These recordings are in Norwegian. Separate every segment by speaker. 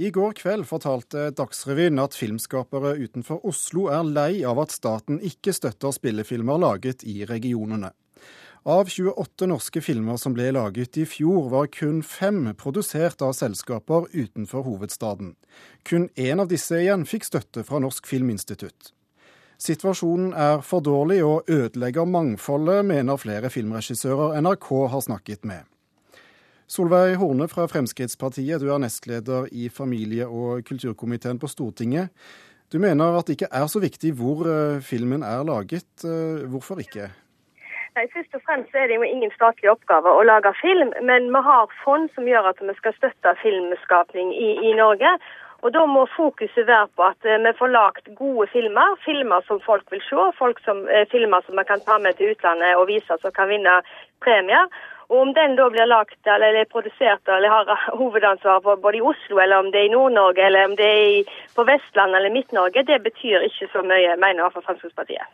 Speaker 1: I går kveld fortalte Dagsrevyen at filmskapere utenfor Oslo er lei av at staten ikke støtter spillefilmer laget i regionene. Av 28 norske filmer som ble laget i fjor, var kun fem produsert av selskaper utenfor hovedstaden. Kun én av disse igjen fikk støtte fra Norsk Filminstitutt. Situasjonen er for dårlig og ødelegger mangfoldet, mener flere filmregissører NRK har snakket med. Solveig Horne fra Fremskrittspartiet, du er nestleder i familie- og kulturkomiteen på Stortinget. Du mener at det ikke er så viktig hvor eh, filmen er laget. Eh, hvorfor ikke?
Speaker 2: Nei, Først og fremst er det jo ingen statlig oppgave å lage film, men vi har fond som gjør at vi skal støtte filmskapning i, i Norge. Og Da må fokuset være på at eh, vi får lagt gode filmer, filmer som folk vil se, som, filmer som vi kan ta med til utlandet og vise som kan vinne premier. Og Om den da blir lagt eller produsert eller har hovedansvar for både i Oslo, eller om det er i Nord-Norge, eller om det er på Vestlandet eller Midt-Norge, det betyr ikke så mye, mener i hvert Fremskrittspartiet.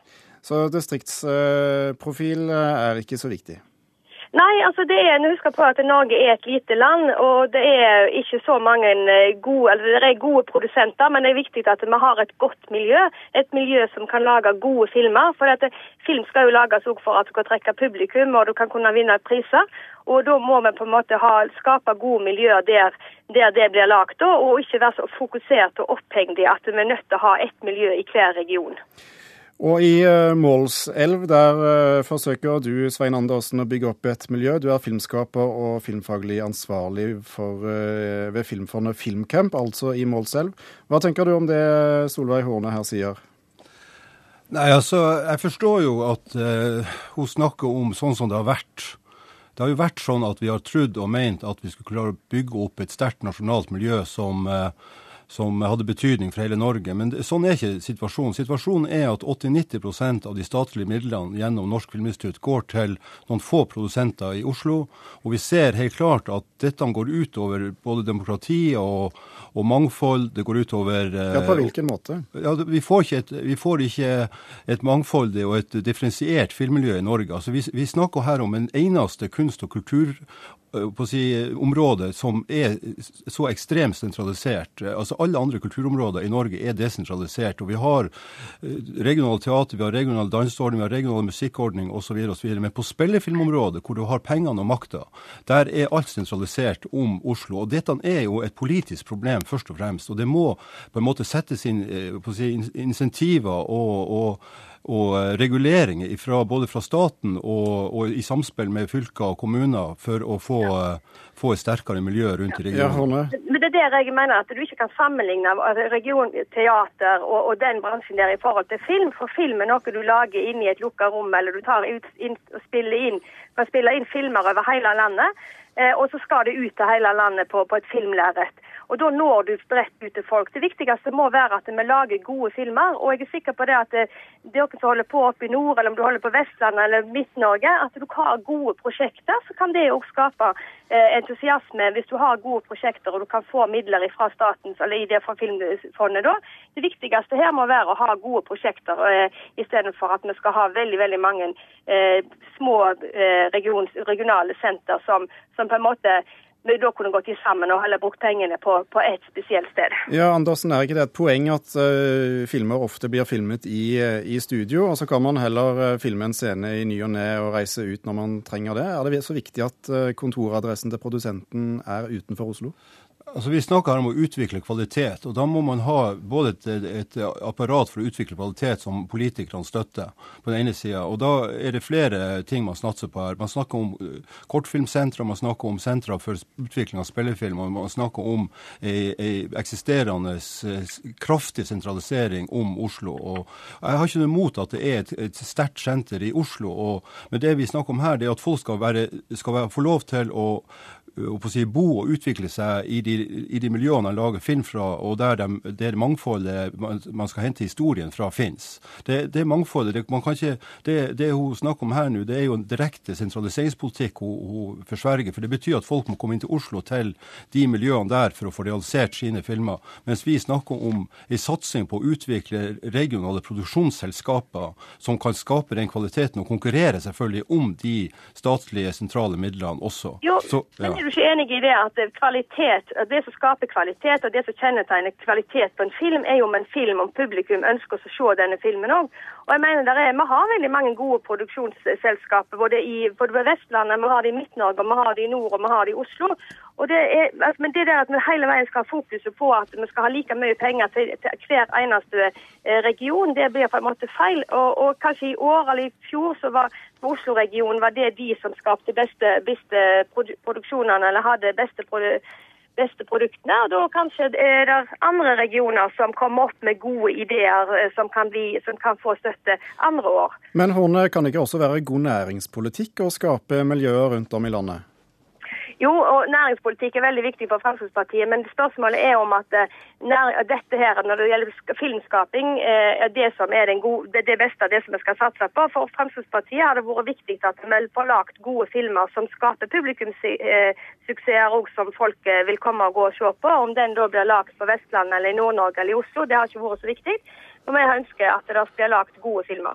Speaker 1: Så distriktsprofil eh, er ikke så viktig?
Speaker 2: Nei, altså det er, husker på at Norge er et lite land, og det er ikke så mange eh, gode eller det er gode produsenter, men det er viktig at vi har et godt miljø. Et miljø som kan lage gode filmer. For dette, film skal jo lages også for at du kan trekke publikum, og du kan kunne vinne priser. Og da må vi på en måte ha, skape gode miljøer der, der det blir lagt, og ikke være så fokusert og opphengt i at vi er nødt til å ha ett miljø i hver region.
Speaker 1: Og i uh, Målselv, der uh, forsøker du, Svein Andersen, å bygge opp et miljø. Du er filmskaper og filmfaglig ansvarlig for, uh, ved Filmfondet Filmcamp, altså i Målselv. Hva tenker du om det Solveig Horne her sier?
Speaker 3: Nei, altså, jeg forstår jo at hun snakker om sånn som det har vært. Det har jo vært sånn at vi har trodd og ment at vi skulle klare å bygge opp et sterkt nasjonalt miljø som som hadde betydning for hele Norge. Men det, sånn er ikke situasjonen. Situasjonen er at 80-90% av de statlige midlene gjennom Norsk Filminstitutt går til noen få produsenter i Oslo. Og vi ser helt klart at dette går utover både demokrati og, og mangfold. Det går utover
Speaker 1: Ja, På hvilken måte?
Speaker 3: Ja, vi, får et, vi, får ikke et mangfoldig og et differensiert filmmiljø i Norge. Altså, vi, vi snakker her om en eneste kunst- og kultur på si, område som er så ekstremt sentralisert. Altså Alle andre kulturområder i Norge er desentralisert. og Vi har regionale teater, vi har regional danseordning, vi har regional musikkordning osv. Men på spillefilmområdet, hvor du har pengene og makta, der er alt sentralisert om Oslo. og Dette er jo et politisk problem, først og fremst. og Det må på en måte settes inn på si, insentiver og, og og eh, reguleringer ifra, både fra staten og, og, i samspill med fylker og kommuner for å få, ja. Eh, få et sterkere miljø rundt i regionen.
Speaker 2: Ja, Men det er der jeg mener at du ikke kan sammenligne regionteater og, og, den bransjen der i forhold til film. For film er noe du lager inn i et lukka rom, eller du tar ut inn, og spiller inn, kan spille inn filmer over hele landet. Eh, og så skal det ut til hele landet på, på et filmlerret. Og Da når du bredt ut til folk. Det viktigste må være at vi lager gode filmer. Og jeg er sikker på det at det, dere som holder på oppe i nord, eller om du holder på Vestlandet eller Midt-Norge, at du har gode prosjekter, så kan det òg skape eh, entusiasme hvis du har gode prosjekter og du kan få midler fra statens eller i det fra Filmfondet. da. Det viktigste her må være å ha gode prosjekter eh, istedenfor at vi skal ha veldig veldig mange eh, små eh, regionale senter som, som på en måte vi da kunne gått sammen og heller brukt pengene på, på ett spesielt sted.
Speaker 1: Ja, Andersen, Er ikke det et poeng at uh, filmer ofte blir filmet i, uh, i, studio, og så kan man heller uh, filme en scene i ny og ne og reise ut når man trenger det? Er det så viktig at kontoradressen til produsenten er utenfor Oslo?
Speaker 3: Altså Vi snakker her om å utvikle kvalitet, og da må man ha både et, et apparat for å utvikle kvalitet som politikerne støtter, på den ene sida. Og da er det flere ting man snatser på her. Man snakker om eh, kortfilmsentre, man snakker om sentre for utvikling av spillefilm, og man snakker om ei, ei eksisterende eh, kraftig sentralisering om Oslo. Og jeg har ikke noe imot at det er et, et sterkt senter i Oslo, og, men det vi snakker om her, det er at folk skal, være, skal være, få lov til å si, bo og utvikle seg i de, i de miljøene han lager film fra, og der, de, det mangfoldet man skal hente historien fra, fins. Det, det mangfoldet det, man kan ikke, det, det hun snakker om her nå, det er jo en direkte sentraliseringspolitikk hun, hun forsverger. For det betyr at folk må komme inn til Oslo til de miljøene der for å få realisert sine filmer. Mens vi snakker om en satsing på å utvikle regionale produksjonsselskaper som kan skape den kvaliteten og konkurrere selvfølgelig om de statlige, sentrale midlene også.
Speaker 2: Jo, Så, ja. men du ikke enig i det at kvalitet, det som skaper kvalitet, og det som kjennetegner kvalitet på en film, er jo om en film om publikum ønsker å se denne filmen òg. Og jeg mener er, Vi har veldig mange gode produksjonsselskaper både, i, både Vestlandet, vi har det i Midt-Norge, vi har det i nord og vi har det i Oslo. Det er, altså, men det der at vi hele veien skal ha fokuset på at vi skal ha like mye penger til, til hver eneste eh, region, det blir på en måte feil. Og, og kanskje i år eller i fjor så var Oslo-regionen det de som skapte beste, beste produksjonene eller hadde beste produ beste produktene. og Da kanskje er det andre regioner som kommer opp med gode ideer eh, som kan, bli, som kan få støtte andre år.
Speaker 1: Men Horne, kan det ikke også være god næringspolitikk å skape miljøer rundt om i landet?
Speaker 2: Jo, og næringspolitikk er veldig viktig for Fremskrittspartiet, men spørsmålet er om at eh, dette her, når det gjelder filmskaping, eh, er det som er gode, det, beste av det som vi skal satse på. For Fremskrittspartiet har det vært viktig at vi får lagt gode filmer som skaper publikumssuksesser og som folk eh, vil komme og gå og se på. Om den da blir lagt på Vestlandet eller i Nord-Norge eller i Oslo, det har ikke vært så viktig. Og vi ønsker at det blir lagt gode filmer.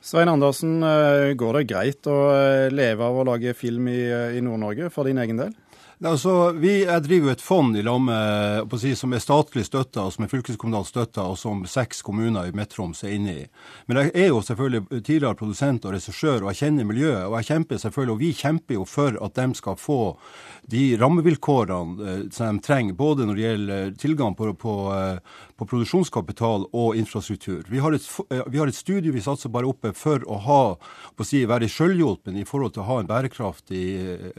Speaker 1: Svein Andersen, eh, går det greit å eh, leve av å lage film i, eh, i Nord-Norge for din egen del?
Speaker 3: Altså, vi, Jeg driver jo et fond i lag si, som er statlig støtta, som er fylkeskommunalt støtta, og som seks kommuner i Midt-Troms er inne i. Men jeg er jo selvfølgelig tidligere produsent og regissør, og jeg kjenner miljøet. Og jeg kjemper selvfølgelig, og vi kjemper jo for at de skal få de rammevilkårene som de trenger, både når det gjelder tilgang på, på, på produksjonskapital og infrastruktur. Vi har, et, vi har, et, studie vi satser bare oppe for å ha, på å si, være selvhjulpen i forhold til å ha en bærekraftig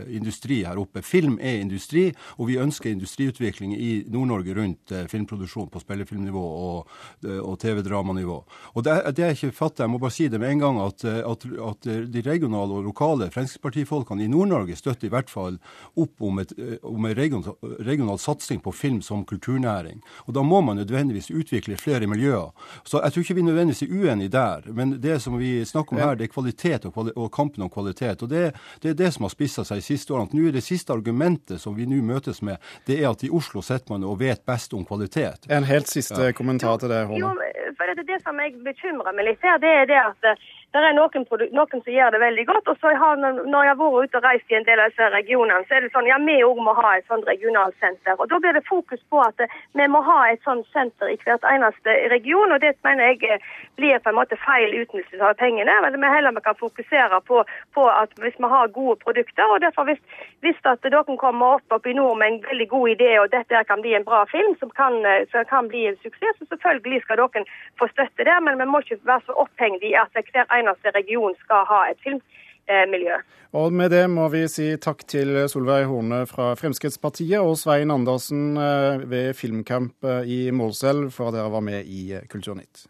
Speaker 3: industri her oppe. Film er er industri, og vi ønsker industriutvikling i Nord-Norge rundt eh, filmproduksjon på spillefilmnivå og, eh, og TV-dramanivå. Og det, det er ikke fattig, jeg må bare si det med en gang, at, eh, at, at de regionale og lokale Fremskrittspartifolkene i Nord-Norge støtter i hvert fall opp om, et, om en regional, regional satsing på film som kulturnæring. Og da må man nødvendigvis utvikle flere miljøer. Så jeg tror ikke vi nødvendigvis er uenige der, men det som vi snakker om her, det er kvalitet og, kvali og kampen om kvalitet. Og det, det er det som har spissa seg de siste årene. Nå er det siste argumentet argumentet som vi nå møtes med, det er at i Oslo sitter man og vet best om kvalitet.
Speaker 1: En helt siste ja. kommentar til det,
Speaker 2: Håne. For det, det som jeg bekymrer meg litt her, det er det at det er noen, noen, som gjør det veldig godt. og så har, Når jeg har vært ute og reist i en del av disse regionene, så er det sånn ja, vi òg må ha et sånt regionalsenter. Og Da blir det fokus på at vi må ha et sånt senter i hvert eneste region. og Det mener jeg eh, blir på en måte feil utnyttelse av pengene. men Vi heller vi kan fokusere på, på, at hvis vi har gode produkter. og derfor Hvis, hvis at dere kommer opp, opp i nord med en veldig god idé og dette kan bli en bra film som kan, eh, som kan bli en suksess, så selvfølgelig skal dere få støtte der. Men vi må ikke være så opphengt i at hver eneste region skal ha et filmmiljø.
Speaker 1: Og Med det må vi si takk til Solveig Horne fra Fremskrittspartiet og Svein Andersen eh, ved Filmcamp eh, i Målselv for at dere var med i Kulturnytt.